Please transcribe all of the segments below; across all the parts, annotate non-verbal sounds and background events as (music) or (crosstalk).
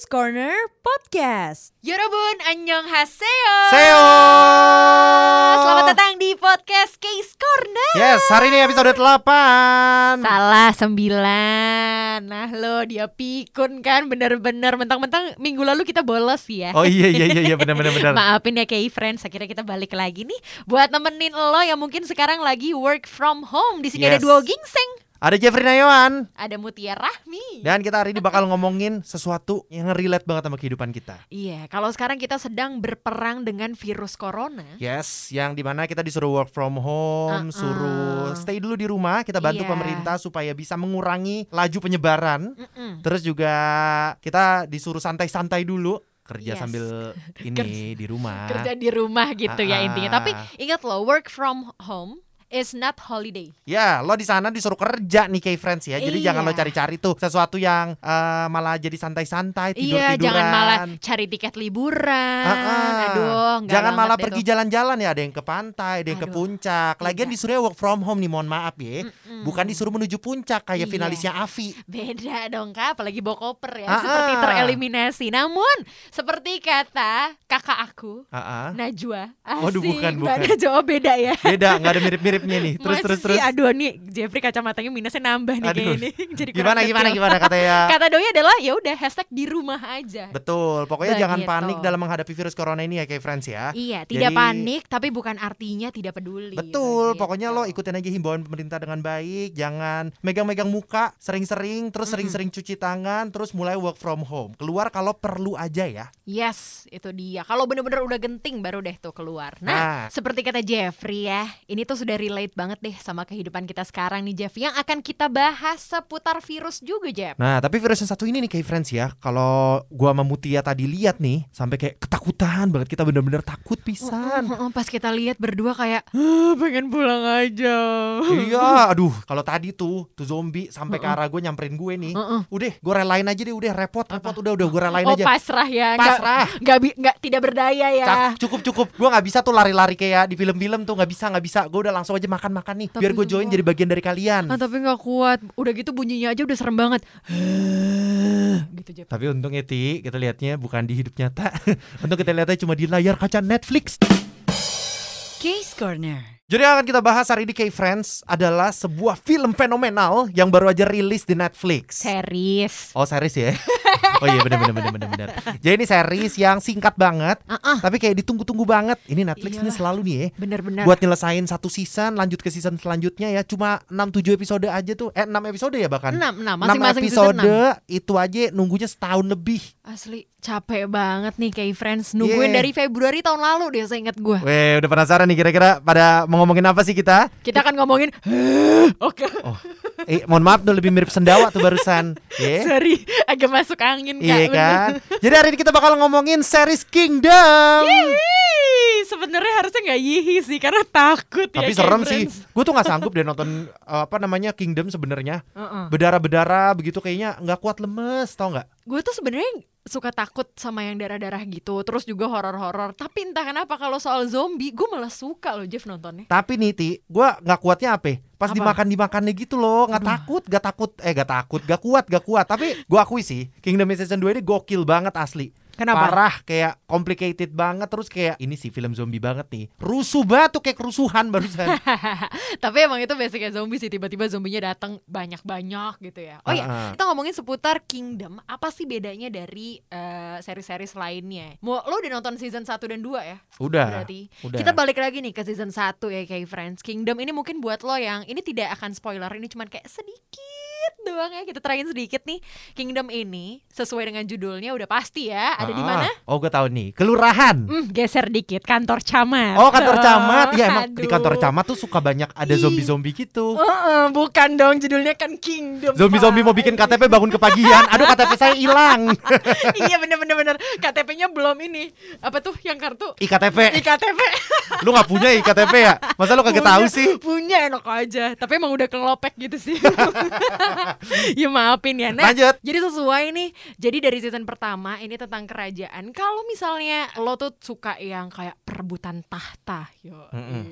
Case Corner Podcast. Yorobun, annyeonghaseyo. Seo. Selamat datang di podcast Case Corner. Yes, hari ini episode 8. Salah sembilan. Nah lo dia pikun kan bener-bener mentang-mentang minggu lalu kita bolos ya. Oh iya iya iya iya benar benar benar. (laughs) Maafin ya Kay Friends, akhirnya kita balik lagi nih buat nemenin lo yang mungkin sekarang lagi work from home. Di sini ada Yes. dua gingseng, Ada Jeffrey Nayawan ada Mutia Rahmi. dan kita hari ini bakal ngomongin sesuatu yang relate banget sama kehidupan kita. Iya, kalau sekarang kita sedang berperang dengan virus corona. Yes, yang di mana kita disuruh work from home, Uh-uh. suruh stay dulu di rumah, kita bantu Iya. pemerintah supaya bisa mengurangi laju penyebaran. Mm-mm. Terus juga kita disuruh santai-santai dulu, kerja Yes. sambil (laughs) ini di rumah. kerja di rumah gitu ya Ah. intinya. Tapi ingat loh, work from home is not holiday. Ya, lo di sana disuruh kerja nih kayak friends ya. Jadi Iya. jangan lo cari-cari tuh sesuatu yang eh, malah jadi santai-santai tidur Iya, tiduran. jangan malah cari tiket liburan. Aduh, nggak jangan banget malah pergi jalan-jalan ya. Ada yang ke pantai, ada yang ke Aduh, puncak. Lagian tidak. disuruh work from home nih, mohon maaf ya. Mm-mm. Bukan disuruh menuju puncak kayak Iya. finalisnya Avi. Beda dong kak, apalagi bawa koper ya, Ah, seperti ah. tereliminasi. Namun seperti kata kakak aku, Ah, ah. Najwa. Waduh, Asik, bukan, Mbak bukan. Najwa beda ya. Beda, nggak ada mirip-miripnya nih. Terus Masa terus terus. Aduh nih Jeffrey kacamatanya minusnya nambah nih Aduh. kayak ini. (laughs) Jadi Gimana gimana detail. gimana katanya? (laughs) Kata doi adalah ya udah hashtag di rumah aja. Betul, pokoknya jangan Begitu. panik dalam menghadapi virus corona ini ya kayak friends ya. Iya, tidak Jadi- panik tapi bukan artinya tidak peduli. Betul, Begitu. pokoknya lo ikutin aja himbauan pemerintah dengan baik, jangan megang-megang muka sering-sering, terus sering-sering cuci tangan, terus mulai work from home. Keluar kalau perlu aja ya. Yes, itu dia. Kalau bener-bener udah genting baru deh tuh keluar. Nah, Nah. seperti kata Jeffrey ya, ini tuh sudah relate banget deh sama kehidupan kita sekarang nih Jeff. Yang akan kita bahas seputar virus juga Jeff. Nah, tapi virus yang satu ini nih kayak friends ya. Kalau gua sama Mutia tadi lihat nih, sampai kayak ketakutan banget kita bener-bener takut pisan. Heeh, Pas kita lihat berdua kayak "Ah, (gasps) pengen pulang aja. iya, aduh, kalau tadi tuh tuh zombie sampai ke arah gue nyamperin gue nih. Udah, gue relain aja deh, udah repot, repot, udah, udah gue relain Oh aja. pasrah ya, Pasrah. nggak bi- nggak tidak berdaya ya. Cak- cukup cukup gue nggak bisa tuh lari-lari kayak di film-film tuh nggak bisa nggak bisa gue udah langsung aja makan makan nih Tapi biar gue join jadi bagian dari kalian Ah, tapi nggak kuat. Udah gitu bunyinya aja udah serem banget. (sighs) gitu Jeff. tapi untung Eti kita lihatnya bukan di hidup nyata (laughs) untung kita lihatnya cuma di layar kaca Netflix Case Corner. jadi yang akan kita bahas hari ini K Friends adalah sebuah film fenomenal yang baru aja rilis di Netflix Series. oh series ya (laughs) oh iya benar benar benar benar benar jadi ini series yang singkat banget Ah, ah. tapi kayak ditunggu-tunggu banget ini Netflix ini Iyalah. selalu nih ya Bener-bener. buat nyelesain satu season lanjut ke season selanjutnya ya cuma 6-7 episode aja tuh eh 6 episode ya bahkan enam, enam. 6 Masing-masing episode enam. itu aja nunggunya setahun lebih Asli capek banget nih kayak friends nungguin Yeah. dari Februari tahun lalu deh saya ingat gue. Weh udah penasaran nih kira-kira pada mau ngomongin apa sih kita Kita akan ngomongin (gasps) Oke. Oh eh mohon maaf tuh lebih mirip sendawa tuh barusan (laughs) ya Sorry, agak masuk angin kak. Iya bener. kan (laughs) Jadi hari ini kita bakal ngomongin series Kingdom sebenarnya harusnya nggak yihi sih karena takut ya. Tapi serem sih. Gue tuh gak sanggup deh nonton eh, Apa namanya Kingdom sebenarnya Heeh. Berdarah-berdarah begitu kayaknya nggak kuat lemes tau nggak Gue tuh sebenarnya suka takut sama yang darah-darah gitu, terus juga horor-horor. Tapi entah kenapa kalau soal zombie, gue malah suka loh Jeff nontonnya. Tapi nih Ti, gue nggak kuatnya apa? Pas Apa? dimakan dimakannya gitu loh, nggak takut, gak takut, eh gak takut, gak kuat, gak kuat. Tapi gue akui sih, Kingdom Season 2 ini gokil banget asli. Kenapa? Parah, kayak complicated banget, terus kayak ini sih film zombie banget nih. Rusuh banget tuh kayak kerusuhan barusan. (laughs) Tapi emang itu basicnya zombie sih tiba-tiba zombinya datang banyak-banyak gitu ya. Oh iya, Ah, ah. kita ngomongin seputar Kingdom. Apa sih bedanya dari eh, seri-series lainnya? Mau lo udah nonton season 1 dan 2 ya? Udah, Berarti. udah. Kita balik lagi nih ke season 1 ya kayak Friends. Kingdom ini mungkin buat lo yang ini tidak akan spoiler, ini cuman kayak sedikit doang ya. Kita terangin sedikit nih. Kingdom ini sesuai dengan judulnya udah pasti ya. Ada di Ah, mana? Oh gue tahu nih, kelurahan. Hmm, geser dikit, kantor camat. Oh kantor camat, ya emang di kantor camat tuh suka banyak ada Ih. zombie-zombie gitu. Heeh, bukan dong judulnya kan Kingdom. Zombie-zombie mau Pak. bikin KTP bangun kepagian. Aduh KTP saya hilang. (laughs) iya bener bener bener KTP-nya belum ini apa tuh yang kartu IKTP. IKTP (laughs) Lu nggak punya IKTP ya? Masa lu kagak tahu sih? punya enak aja tapi emang udah kelopek gitu sih (laughs) (laughs) ya maafin ya nah Lanjut. jadi sesuai nih jadi dari season pertama ini tentang kerajaan kalau misalnya lo tuh suka yang kayak perebutan tahta yo Mm-mm.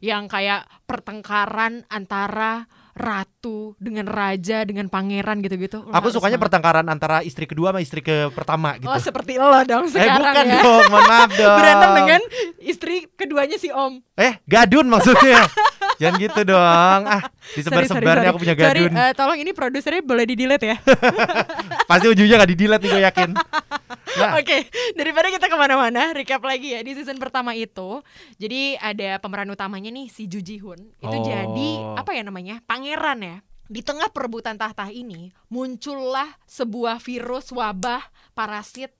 yang kayak pertengkaran antara ratu dengan raja dengan pangeran gitu-gitu. Aku sukanya banget. pertengkaran antara istri kedua sama istri ke pertama gitu. Oh seperti lo dong eh sekarang bukan ya. dong, mohon maaf (laughs) dong. Berantem dengan istri keduanya si Om. Eh, gadun maksudnya. (laughs) Jangan gitu dong. Ah, disebar-sebar nih aku punya Sorry, gadun. eh, tolong ini produsernya boleh di delete ya. (laughs) Pasti ujungnya gak di-delete nih gue yakin. Nah, Oke, daripada kita ke mana-mana, recap lagi ya di season pertama itu. Jadi ada pemeran utamanya nih si Ju Ji Hoon. Itu Oh. jadi apa ya namanya pangeran ya. Di tengah perebutan tahta ini muncullah sebuah virus wabah parasit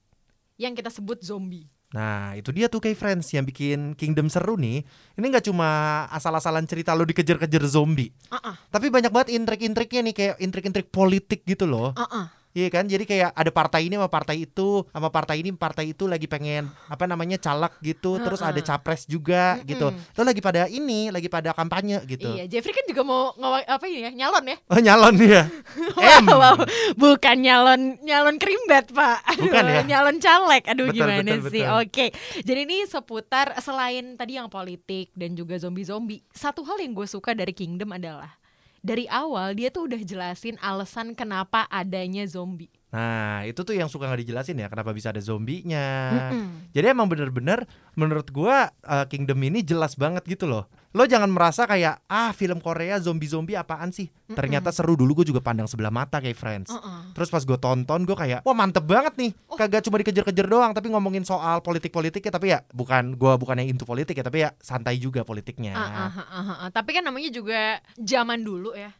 yang kita sebut zombie. Nah, itu dia tuh kayak friends yang bikin Kingdom seru nih. Ini nggak cuma asal-asalan cerita lo dikejar-kejar zombie, Uh-uh, tapi banyak banget intrik-intriknya nih kayak intrik-intrik politik gitu loh. uh-uh. Iya kan? Jadi kayak ada partai ini sama partai itu, sama partai ini partai itu lagi pengen apa namanya calak gitu, terus ada capres juga gitu. Lo lagi pada ini, lagi pada kampanye gitu. Iya, Jeffrey kan juga mau ngawa- apa ini ya, nyalon ya. Oh, nyalon dia. (laughs) M. Wow, wow. bukan nyalon nyalon krimbet pak, Aduh, Bukan ya? nyalon caleg. Aduh Betul, gimana betul, sih? betul. Oke, jadi ini seputar selain tadi yang politik dan juga zombie-zombie. Satu hal yang gue suka dari Kingdom adalah dari awal dia tuh udah jelasin alasan kenapa adanya zombie. Nah, itu tuh yang suka nggak dijelasin ya, kenapa bisa ada zombinya. Mm-mm. Jadi emang bener-bener menurut gua uh, Kingdom ini jelas banget gitu loh. Lo jangan merasa kayak ah film Korea zombie-zombie apaan sih? Ternyata seru dulu gue juga pandang sebelah mata kayak Friends. Uh-uh. Terus pas gue tonton gue kayak wah mantep banget nih. Kagak cuma dikejar-kejar doang tapi ngomongin soal politik-politiknya tapi ya bukan gua bukan yang into politik ya tapi ya santai juga politiknya. Ah, ah, ah, ah. Tapi kan namanya juga zaman dulu ya.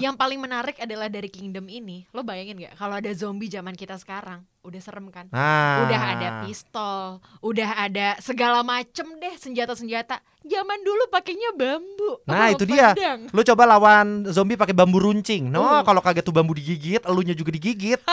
Yang paling menarik adalah dari Kingdom ini. Lo bayangin gak kalau ada zombie zaman kita sekarang? Udah serem kan? Nah, Udah ada pistol, udah ada segala macem deh senjata-senjata. Zaman dulu pakainya bambu. Nah Oh, itu dia. pedang. Lu coba lawan zombie pakai bambu runcing. No, Uh. kalau kagak tuh bambu digigit, elunya juga digigit. (laughs)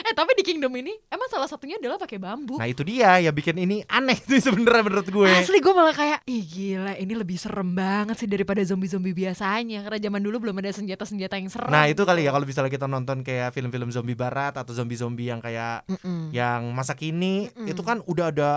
Eh tapi di Kingdom ini emang salah satunya adalah pakai bambu. Nah itu dia ya bikin ini aneh (laughs) tuh sebenarnya menurut gue. Asli gue malah kayak Ih gila ini lebih serem banget sih daripada zombie-zombie biasanya Karena zaman dulu belum ada senjata-senjata yang serem Nah itu kali ya kalau misalnya kita nonton kayak film-film zombie barat atau zombie-zombie yang kayak Mm-mm. yang masa kini itu kan udah ada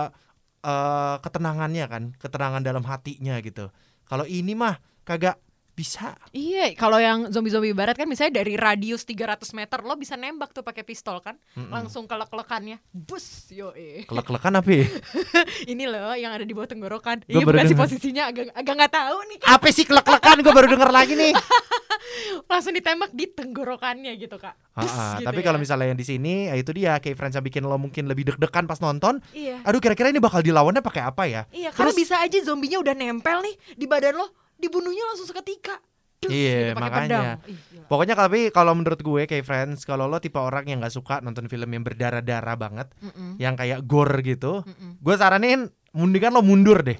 eh, ketenangannya kan, ketenangan dalam hatinya gitu. Kalau ini mah kagak bisa. Iya, kalau yang zombie-zombie barat kan misalnya dari radius 300 meter lo bisa nembak tuh pakai pistol kan, langsung kelek-kelekannya, bus, yo eh. Kelek-kelekan apa? ya? (laughs) Ini loh yang ada di bawah tenggorokan. Gua Iya bukan posisinya agak agak nggak tahu nih kan. (laughs) Apa sih kelek-kelekan? Gue baru denger lagi nih. (laughs) Langsung ditembak di tenggorokannya gitu kak. Bus, Ah, ah, gitu tapi ya. kalau misalnya yang di sini ya itu dia kayak friends yang bikin lo mungkin lebih deg-degan pas nonton. Iya. Aduh kira-kira ini bakal dilawannya pakai apa ya? Iya, karena Terus- bisa aja zombinya udah nempel nih di badan lo, dibunuhnya langsung seketika. Iya, pakai makanya. pedang. Ih, gila. Pokoknya tapi kalau menurut gue kayak friends kalau lo tipe orang yang nggak suka nonton film yang berdarah-darah banget, Mm-mm. yang kayak gore gitu, Mm-mm. gue saranin mendingan lo mundur deh.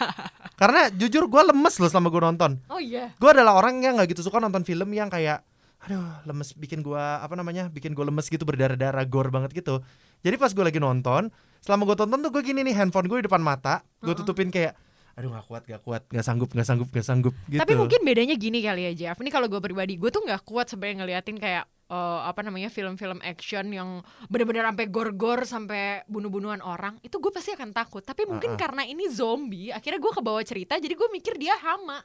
(laughs) Karena jujur gue lemes loh selama gue nonton. Oh iya. Gue adalah orang yang nggak gitu suka nonton film yang kayak aduh lemes bikin gue apa namanya bikin gue lemes gitu berdarah-darah gore banget gitu. Jadi pas gue lagi nonton, selama gue tonton tuh gue gini nih handphone gue di depan mata, gue tutupin kayak aduh gak kuat gak kuat gak sanggup gak sanggup gak sanggup gitu. Tapi mungkin bedanya gini kali ya Jeff. Ini kalau gue pribadi, gue tuh nggak kuat sebenarnya ngeliatin kayak eh, apa namanya film-film action yang benar-benar sampai gor-gor sampai bunuh-bunuhan orang. Itu gue pasti akan takut. Tapi mungkin Uh-uh. karena ini zombie, akhirnya gue kebawa cerita, jadi gue mikir dia hama.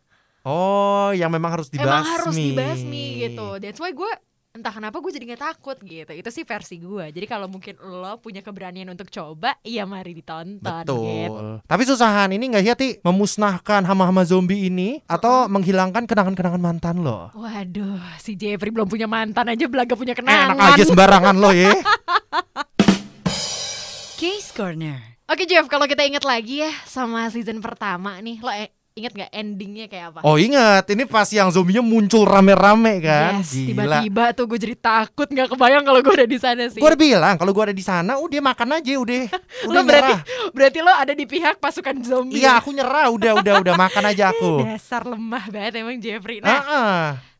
Oh, yang memang harus dibasmi. Emang harus dibasmi gitu. That's why gue entah kenapa gue jadi nggak takut gitu. Itu sih versi gue. Jadi kalau mungkin lo punya keberanian untuk coba, iya mari ditonton. Gitu. Betul. Tapi susahan ini nggak sih Ti memusnahkan hama-hama zombie ini atau menghilangkan kenangan-kenangan mantan lo? Waduh, si Jeffrey belum punya mantan aja belaga punya Eh, kenangan. enak aja sembarangan lo ya. Case Corner. Oke Jeff, kalau kita ingat lagi ya sama season pertama nih, lo e- inget nggak endingnya kayak apa? Oh ingat, ini pas yang zombinya muncul rame-rame kan? yes, tiba-tiba tuh gue jadi takut nggak kebayang kalau gue ada di sana sih. Gue udah bilang kalau gue ada di sana, udah makan aja udah. (laughs) lo Udah berarti nyerah. berarti lo ada di pihak pasukan zombie. Iya ya? aku nyerah, udah udah udah makan aja aku. (laughs) Dasar lemah banget emang Jeffrey. Ah, Nah, ah. tapi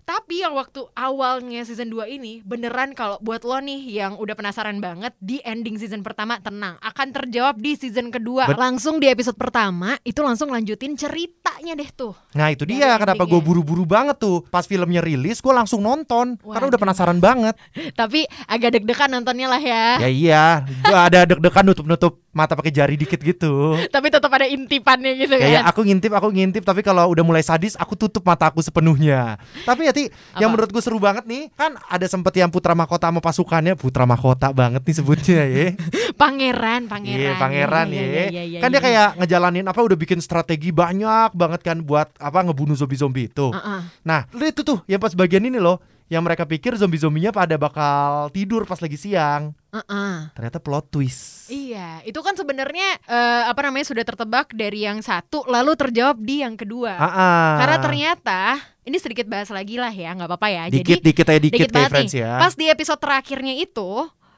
waktu awalnya season 2 ini beneran kalau buat lo nih yang udah penasaran banget di ending season pertama tenang akan terjawab di season kedua. Bet- langsung di episode pertama itu langsung lanjutin ceritanya deh tuh. Nah itu Dari dia kenapa gue endingnya. buru-buru banget tuh Pas filmnya rilis gue langsung nonton Karena udah Waduh. penasaran banget (laughs) Tapi agak deg-degan nontonnya lah ya. Ya iya Gue ada deg-degan nutup-nutup mata pakai jari dikit gitu. (laughs) Tapi tetap ada intipannya gitu Kayak kan. aku ngintip, aku ngintip, tapi kalau udah mulai sadis, aku tutup mata aku sepenuhnya. Tapi ya Ti, yang menurut gue seru banget nih, kan ada sempet yang putra mahkota sama pasukannya, putra mahkota banget nih sebutnya ya. (laughs) Pangeran, pangeran. Iya pangeran Iya, ya. iya, kan dia kayak ngejalanin apa udah bikin strategi banyak banget kan buat apa ngebunuh zombie-zombie itu. Heeh. Nah, lu itu tuh yang pas bagian ini loh, yang mereka pikir zombie-zombinya pada bakal tidur pas lagi siang. Heeh. Ternyata plot twist. Iya, itu kan sebenarnya eh, apa namanya sudah tertebak dari yang satu lalu terjawab di yang kedua. Ah. Karena ternyata ini sedikit bahas lagi lah ya, nggak apa-apa ya. dikit Jadi dikit aja dikit, dikit kayak banget friends nih. ya. Pas di episode terakhirnya itu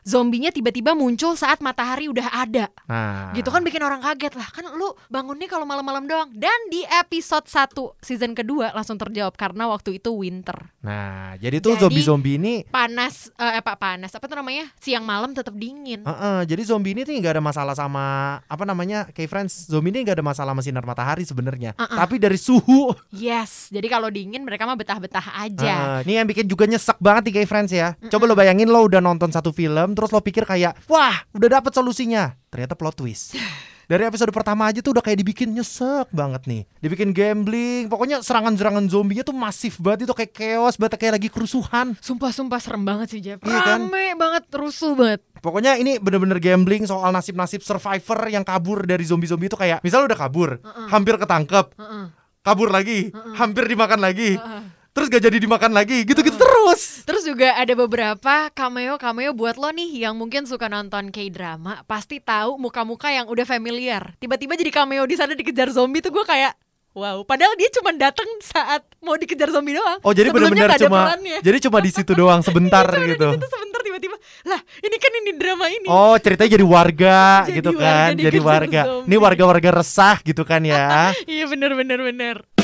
zombinya tiba-tiba muncul saat matahari udah ada. Nah. Gitu kan bikin orang kaget lah. Kan lu bangunnya kalau malam-malam doang. Dan di episode 1 season kedua langsung terjawab karena waktu itu winter. Nah, jadi tuh zombie-zombie ini Panas eh apa panas? Apa tuh namanya? Siang malam tetap dingin. Heeh, jadi zombie ini tuh nggak ada masalah sama apa namanya kayak friends zombie ini nggak ada masalah sama sinar matahari sebenarnya Uh-uh. tapi dari suhu Yes. Jadi kalau dingin mereka mah betah-betah aja. Heeh, ini yang bikin juga nyesek banget nih kayak friends ya coba lo bayangin lo udah nonton satu film terus lo pikir kayak wah udah dapet solusinya ternyata plot twist (laughs) dari episode pertama aja tuh udah kayak dibikin nyesek banget nih dibikin gambling pokoknya serangan-serangan zombinya tuh masif banget itu kayak chaos banget kayak lagi kerusuhan Sumpah-sumpah serem banget sih Jeff. Iya kan? Rame banget, rusuh banget. Pokoknya ini bener-bener gambling soal nasib-nasib survivor yang kabur dari zombie-zombie itu kayak misal udah kabur, hampir ketangkep, Heeh. kabur lagi, hampir dimakan lagi, Heeh. Terus gak jadi dimakan lagi, gitu-gitu terus. Terus juga ada beberapa cameo-cameo buat lo nih yang mungkin suka nonton K-drama, pasti tahu muka-muka yang udah familiar. Tiba-tiba jadi cameo di sana dikejar zombie tuh gue kayak wow, padahal dia cuma datang saat mau dikejar zombie doang. Oh jadi ada cuma, perannya. jadi cuma di situ doang (laughs) sebentar Cuma gitu. Di situ sebentar tiba-tiba. Lah, ini kan ini drama ini. Oh ceritanya jadi warga (laughs) Jadi gitu warga kan, jadi warga. zombie. Ini warga-warga resah gitu kan ya. (laughs) Iya bener bener bener.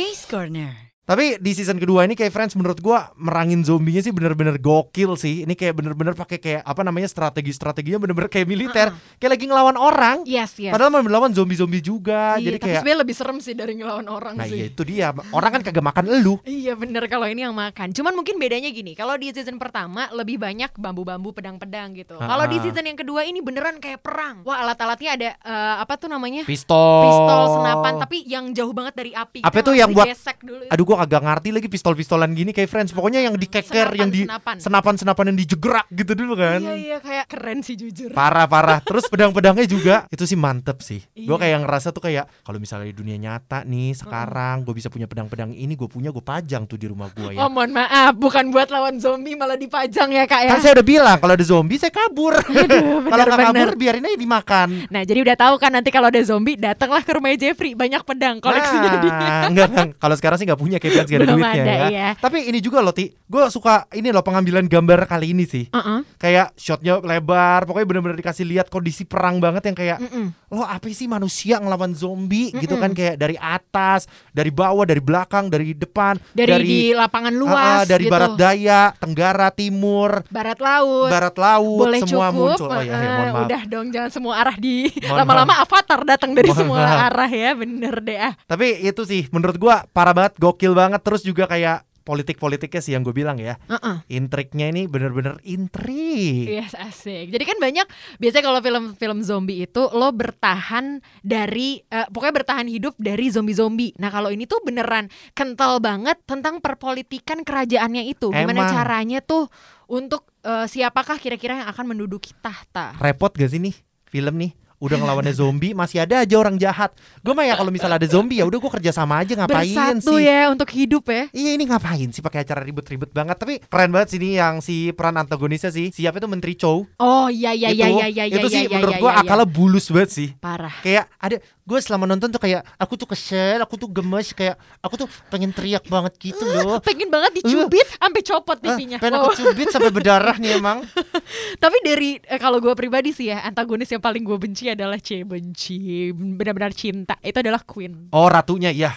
Case Corner. Tapi di season kedua ini kayak Friends menurut gua merangin zombinya sih bener-bener gokil sih. Ini kayak bener-bener pakai kayak apa namanya strategi-strateginya bener-bener kayak militer, kayak lagi ngelawan orang. Yes, yes. Padahal mau melawan zombie-zombie juga. iya, jadi tapi kayak sebenarnya lebih serem sih dari ngelawan orang Nah, sih. iya itu dia. Orang kan kagak makan elu. Iya bener kalau ini yang makan. Cuman mungkin bedanya gini, kalau di season pertama lebih banyak bambu-bambu pedang-pedang gitu. Kalau di season yang kedua ini beneran kayak perang. Wah alat-alatnya ada eh, apa tuh namanya? Pistol. Pistol senapan tapi yang jauh banget dari api. Apa harus yang buat- itu. Aduh gua kagak ngerti lagi pistol-pistolan gini kayak Friends. Pokoknya yang dikeker, Senapan, yang di senapan. senapan-senapan yang dijegerak gitu dulu kan. Iya iya kayak keren sih jujur. Parah parah. Terus pedang-pedangnya juga itu sih mantep sih. Gue Iya. kayak ngerasa tuh kayak kalau misalnya di dunia nyata nih sekarang gue bisa punya pedang-pedang ini gue punya gue pajang tuh di rumah gue ya. Oh mohon maaf, bukan buat lawan zombie malah dipajang ya kak ya. Kan saya udah bilang kalau ada zombie saya kabur. (laughs) kalau nggak kabur biarin aja dimakan. Nah jadi udah tahu kan nanti kalau ada zombie datanglah ke rumah Jeffrey banyak pedang koleksinya nah, dia. enggak kan. Kalau sekarang sih nggak punya kayak Nggak ada Belum duitnya ada, ya. iya. Tapi ini juga loh Ti, gue suka ini loh pengambilan gambar kali ini sih. Uh-uh. Kayak shotnya lebar, pokoknya bener-bener dikasih lihat kondisi perang banget yang kayak Mm-mm. lo apa sih manusia ngelawan zombie gitu kan kayak dari atas, dari bawah, dari belakang, dari depan, Dari, di lapangan Ah, ah, luas dari gitu. barat daya, tenggara, timur, barat laut. barat laut, boleh semua cukup. muncul. Oh ya, ya, mohon maaf. udah dong jangan semua arah di lama-lama avatar datang dari Mohon semua maaf. arah ya, bener deh ah. Tapi itu sih menurut gua parah banget, gokil banget terus juga kayak politik-politiknya sih yang gue bilang ya. Uh-uh. Intriknya ini bener-bener intrik. Yes, asik. Jadi kan banyak biasanya kalau film-film zombie itu lo bertahan dari eh, pokoknya bertahan hidup dari zombie-zombie. Nah, kalau ini tuh beneran kental banget tentang perpolitikan kerajaannya itu. Gimana Emang. caranya tuh untuk eh, siapakah kira-kira yang akan menduduki tahta. Repot gak sih nih film nih? Udah ngelawannya zombie masih ada aja orang jahat. Gue mah ya kalau misalnya ada zombie ya udah gue kerja sama aja ngapain Bersatu sih? ya untuk hidup ya. Iya ini ngapain sih pakai acara ribet-ribet banget Tapi keren banget sih ini yang si peran antagonisnya sih Siapa itu Menteri Chow Oh iya iya iya Itu- iya iya Itu iya, sih iya, menurut iya, iya. akalnya bulus banget sih parah. Kayak ada gue selama nonton tuh kayak aku tuh kesel, aku tuh gemes kayak aku tuh pengen teriak banget gitu loh. Pengen banget dicubit sampai copot Ah, pipinya. pengen Wow. aku cubit sampai berdarah nih emang. (laughs) Tapi dari eh, kalau gue pribadi sih ya antagonis yang paling gue benci adalah C benci benar-benar cinta itu adalah Queen. Oh ratunya ya.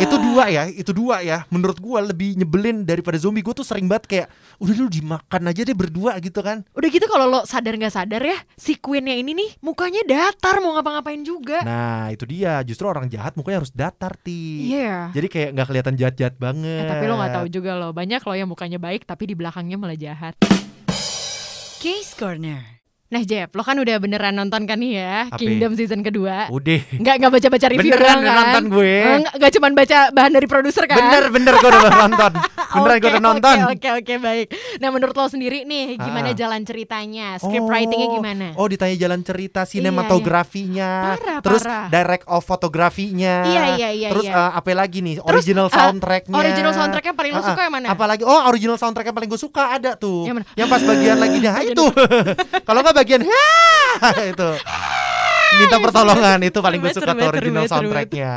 itu dua ya, itu dua ya. Menurut gua lebih nyebelin daripada zombie. Gue tuh sering banget kayak udah lu dimakan aja deh berdua gitu kan. Udah gitu kalau lo sadar nggak sadar ya si Queennya ini nih mukanya datar mau ngapa-ngapain juga. Nah itu dia. Justru orang jahat mukanya harus datar ti. Iya. Jadi kayak nggak kelihatan jahat-jahat banget. Eh, tapi lo nggak tahu juga lo banyak lo yang mukanya baik tapi di belakangnya malah jahat. Case Corner. Nah Jeb, lo kan udah beneran nonton kan nih ya? Kingdom season kedua. Udah. Nggak nggak baca baca review Beneran doang kan? nonton gue. Eh, Nggak nggak cuma baca bahan dari produser kan? Bener bener gue udah nonton. (laughs) Beneran gue Oke, udah nonton. Oke oke oke, baik. Nah menurut lo sendiri nih gimana Ah. jalan ceritanya? Script writingnya gimana? Oh ditanya jalan cerita sinematografinya, Parah, terus parah. direct of fotografinya, Iya, iya, iya, terus iya. eh, apa lagi nih Terus, original eh, soundtracknya, original soundtrack yang paling lo Ah, suka ah. yang mana? Apalagi oh original soundtrack yang paling gue suka ada tuh, Yang mana? pas bagian lagi dah Bagian (laughs) itu, (laughs) kalau nggak bagian itu. Minta pertolongan itu paling gue suka tuh original soundtracknya.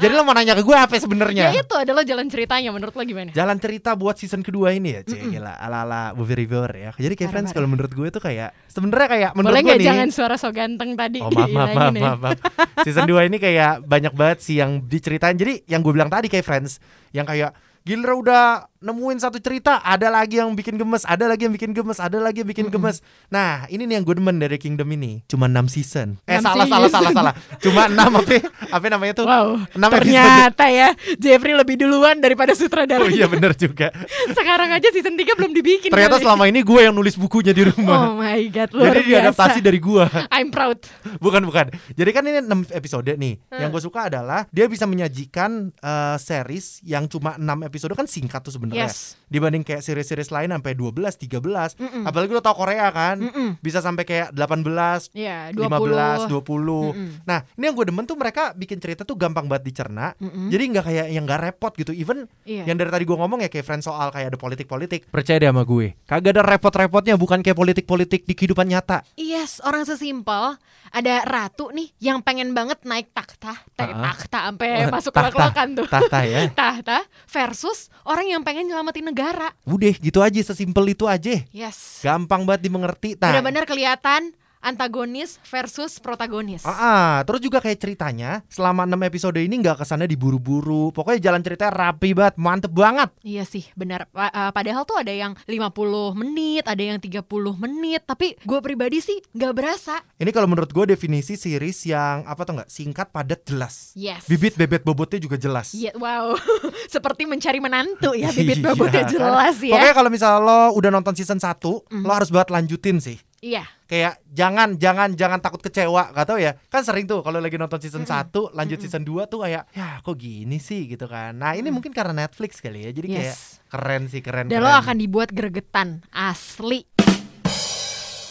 Jadi lo mau nanya ke gue apa sebenarnya? Ya itu adalah jalan ceritanya menurut lo gimana? Jalan cerita buat season kedua ini ya, cek gila ala-ala movie reviewer ya. Jadi kayak friends kalau menurut gue tuh kayak sebenarnya kayak menurut Boleh gue nih. jangan suara so ganteng tadi? Oh maaf maaf maaf, ya. maaf, maaf. Season 2 ini kayak banyak banget sih yang diceritain Jadi yang gue bilang tadi kayak Friends Yang kayak Gila udah nemuin satu cerita Ada lagi yang bikin gemes Ada lagi yang bikin gemes Ada lagi yang bikin gemes Nah ini nih yang gue demen dari Kingdom ini Cuma 6 season Eh Enam salah salah season. salah salah Cuma 6 (laughs) apa Apa namanya tuh Wow, 6 episode ternyata ya Jeffrey lebih duluan daripada sutradara. Oh iya bener juga (laughs) Sekarang aja season 3 belum dibikin. Ternyata kali. selama ini gue yang nulis bukunya di rumah Oh my god, luar Jadi biasa. diadaptasi dari gue (laughs) I'm proud. Bukan bukan. Jadi kan ini 6 episode nih. Hmm. Yang gue suka adalah dia bisa menyajikan eh, series yang cuma 6 episode kan singkat tuh sebenarnya. Yes. Dibanding kayak series-series lain sampai 12, 13. Mm-mm. Apalagi lo tau Korea kan. Mm-mm. Bisa sampai kayak 18, Ya, 20. 15, 20. Mm-mm. Nah, ini yang gue demen tuh mereka bikin cerita tuh gampang banget dicerna. Mm-mm. Jadi nggak kayak yang nggak repot gitu. Even Iya. yang dari tadi gue ngomong ya kayak friend soal kayak ada politik-politik. Percaya deh sama gue. Kagak ada repot-repotnya bukan kayak politik-politik di kehidupan nyata. Yes, orang sesimpel ada ratu nih yang pengen banget naik takhta, naik takhta sampai masuk Tahta. kelak-kelakan tuh. Tahta ya. (laughs) Tahta versus orang yang pengen nyelamatin negara. Udah gitu aja sesimpel itu aja. Yes. Gampang banget dimengerti. Nah, Benar-benar kelihatan antagonis versus protagonis. Ah, ah. terus juga kayak ceritanya selama 6 episode ini nggak kesannya diburu-buru. Pokoknya jalan ceritanya rapi banget, mantep banget. Iya sih, benar. Pa- uh, padahal tuh ada yang 50 menit, ada yang 30 menit, tapi gue pribadi sih nggak berasa. Ini kalau menurut gue definisi series yang apa tuh nggak singkat, padat, jelas. Yes. Bibit bebet bobotnya juga jelas. Iya, wow. (laughs) Seperti mencari menantu ya, bibit Iya, bobotnya kan? jelas ya. Pokoknya kalau misalnya lo udah nonton season 1, lo harus banget lanjutin sih. Iya. Kayak jangan jangan jangan takut kecewa, gak tau ya. Kan sering tuh kalau lagi nonton season 1, lanjut season 2 tuh kayak ya kok gini sih gitu kan. Nah, ini mungkin karena Netflix kali ya. Jadi kayak Yes. keren sih, keren. Dan lo keren. akan dibuat gregetan asli.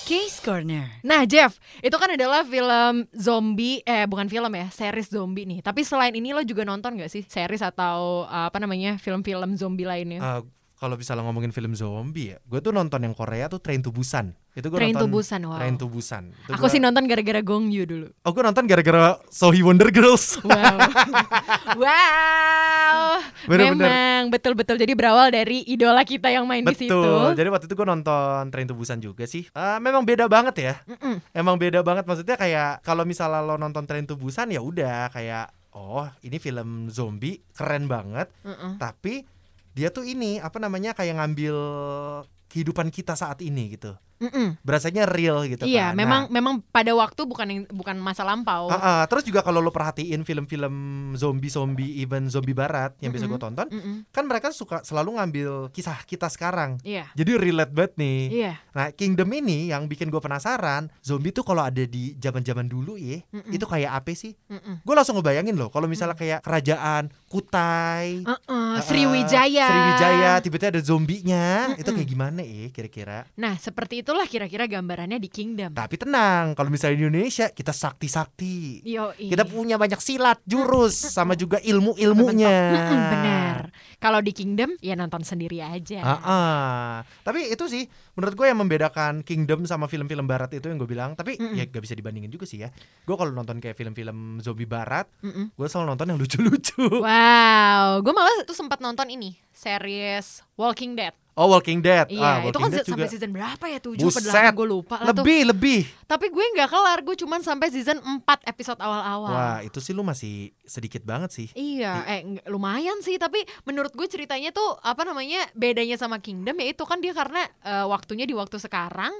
Case Corner. Nah Jeff, itu kan adalah film zombie, eh bukan film ya, series zombie nih. Tapi selain ini lo juga nonton gak sih series atau uh, apa namanya film-film zombie lainnya? Eh, kalau bisa lo ngomongin film zombie ya, gue tuh nonton yang Korea tuh Train to Busan. Itu gue Train nonton Busan, wow. Train to Busan. Itu Aku gua- sih nonton gara-gara Gong Yoo dulu. Oh, gue nonton gara-gara Sohee Wonder Girls. Wow, (laughs) wow, Bener-bener. memang betul-betul. Jadi berawal dari idola kita yang main di situ. Betul. Jadi waktu itu gue nonton Train to Busan juga sih. Eh, memang beda banget ya. Mm-mm. Emang beda banget maksudnya kayak kalau misalnya lo nonton Train to Busan ya udah kayak oh ini film zombie keren banget. Mm-mm. Tapi dia tuh ini apa namanya kayak ngambil kehidupan kita saat ini gitu. Mm-mm. Berasanya real gitu Iya, kan. memang Nah, memang pada waktu bukan yang bukan masa lampau. Ah, ah. terus juga kalau lo perhatiin film-film zombie-zombie even zombie barat yang bisa gue tonton, Mm-mm. kan mereka suka selalu ngambil kisah kita sekarang. Iya, Jadi relate banget nih. iya. Nah, Kingdom ini yang bikin gue penasaran, zombie tuh kalau ada di zaman-zaman dulu ya, Mm-mm. itu kayak apa sih? Gue langsung ngebayangin loh, kalau misalnya kayak kerajaan Kutai, Uh-uh, ah, Sriwijaya. Sriwijaya, tiba-tiba ada zombinya, itu Mm-mm. kayak gimana ya kira-kira? Nah, seperti itulah kira-kira gambarannya di Kingdom. Tapi tenang, kalau misalnya di Indonesia kita sakti-sakti. Yo, Kita punya banyak silat, jurus, (laughs) sama juga ilmu-ilmunya. benar. Kalau di Kingdom ya nonton sendiri aja. Ah, ah. Tapi itu sih menurut gue yang membedakan Kingdom sama film-film Barat itu yang gue bilang. Tapi Mm-mm. ya gak bisa dibandingin juga sih ya. Gue kalau nonton kayak film-film zombie Barat, Mm-mm. gue selalu nonton yang lucu-lucu. Wow, gue malah tuh sempat nonton ini series Walking Dead. Oh Walking Dead. Iya, ah, itu kan Dead sampai juga. season berapa ya? 7 Buset, apa 8 gue lupa lah tuh. Lebih, lebih. Tapi gue nggak kelar, gue cuman sampai season 4 episode awal-awal. Wah, itu sih lu masih sedikit banget sih. Iya, eh lumayan sih. Tapi menurut gue ceritanya tuh apa namanya bedanya sama Kingdom ya itu kan dia karena eh, waktunya di waktu sekarang.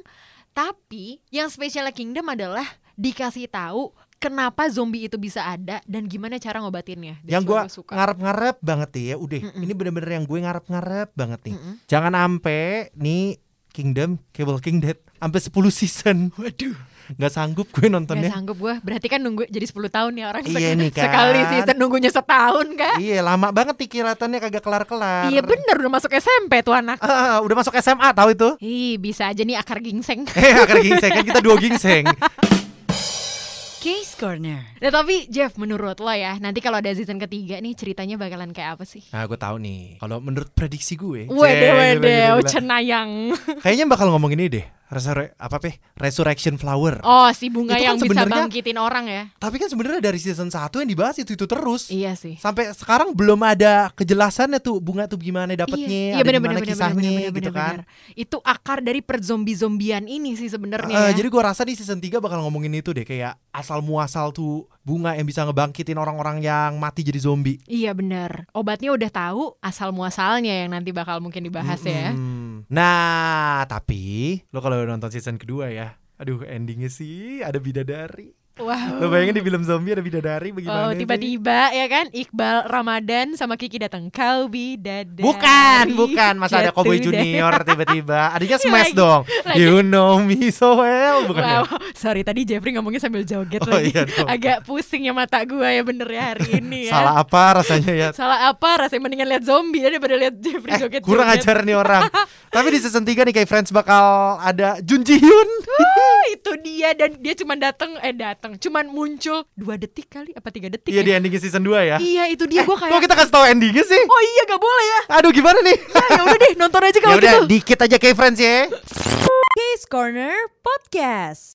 Tapi yang spesialnya Kingdom adalah dikasih tahu kenapa zombie itu bisa ada dan gimana cara ngobatinnya. That's yang gue ngarep-ngarep banget nih ya, udah. Mm-mm. Ini bener-bener yang gue ngarep-ngarep banget nih. Mm-mm. Jangan ampe nih Kingdom, kayak Walking Dead sampai 10 season. Waduh. Nggak sanggup gue Gak nontonnya. sanggup gue Berarti kan nunggu jadi 10 tahun ya orang Iya nih kan. Sekali season nunggunya setahun kan Iya, lama banget nih kelihatannya kagak kelar-kelar. Iya bener udah masuk SMP tuh anak Ah, udah masuk SMA tahu itu? Ih bisa aja nih akar gingseng Eh, akar gingseng kan kita dua gingseng. (laughs) Case Corner. Nah tapi Jeff menurut lo ya Nanti kalau ada season ketiga nih Ceritanya bakalan kayak apa sih? Nah, gue tahu nih. Kalau menurut prediksi gue, Wede wede. Cenayang Kayaknya bakal ngomong ini deh. Resur apa peh? Resurrection Flower. Oh si bunga Itu kan yang bisa sebenarnya- bangkitin orang ya Tapi kan sebenarnya dari season 1 yang dibahas itu itu terus. Iya sih Sampai sekarang belum ada kejelasannya tuh bunga tuh gimana dapetnya, iya, ada bener, gimana bener, kisahnya bener, bener, gitu bener, kan. bener. Itu akar dari perzombi-zombian ini sih sebenarnya ya. Jadi gua rasa di season 3 bakal ngomongin itu deh kayak asal muasal tuh bunga yang bisa ngebangkitin orang-orang yang mati jadi zombie. Iya benar. Obatnya udah tahu asal muasalnya yang nanti bakal mungkin dibahas ya. Mm-mm. Nah, tapi lo kalau nonton season kedua ya, aduh endingnya sih ada bidadari. Wow. Lo bayangin di film zombie ada bidadari bagaimana? Oh tiba-tiba ya kan Iqbal Ramadan sama Kiki datang kau bidadari. Bukan, bukan. Masa ada Cowboy. Junior tiba-tiba. (laughs) Adanya smash Lagi- dong. lagi. You know me so well. Bukan ya? Wow, sorry tadi Jeffrey ngomongnya sambil joget Oh, lagi. iya dong. Agak pusing ya mata gua ya bener ya hari ini ya. Salah apa rasanya ya? Salah apa? Rasanya mendingan lihat zombie daripada lihat Jeffrey Eh, joget. kurang ajar nih orang. (laughs) Tapi di season 3 nih kayak Friends bakal ada Jun Ji Hyun. itu dia dan dia cuma datang eh datang, cuman muncul dua detik kali apa tiga detik Iya ya? di ending season 2 ya. Iya itu dia gua Kok kayak kita kasih tahu endingnya sih? Oh iya gak boleh ya. Aduh gimana nih? Ya udah deh nonton aja (laughs) Ya kalau udah gitu. dikit aja kayak Friends ya. Case Corner Podcast.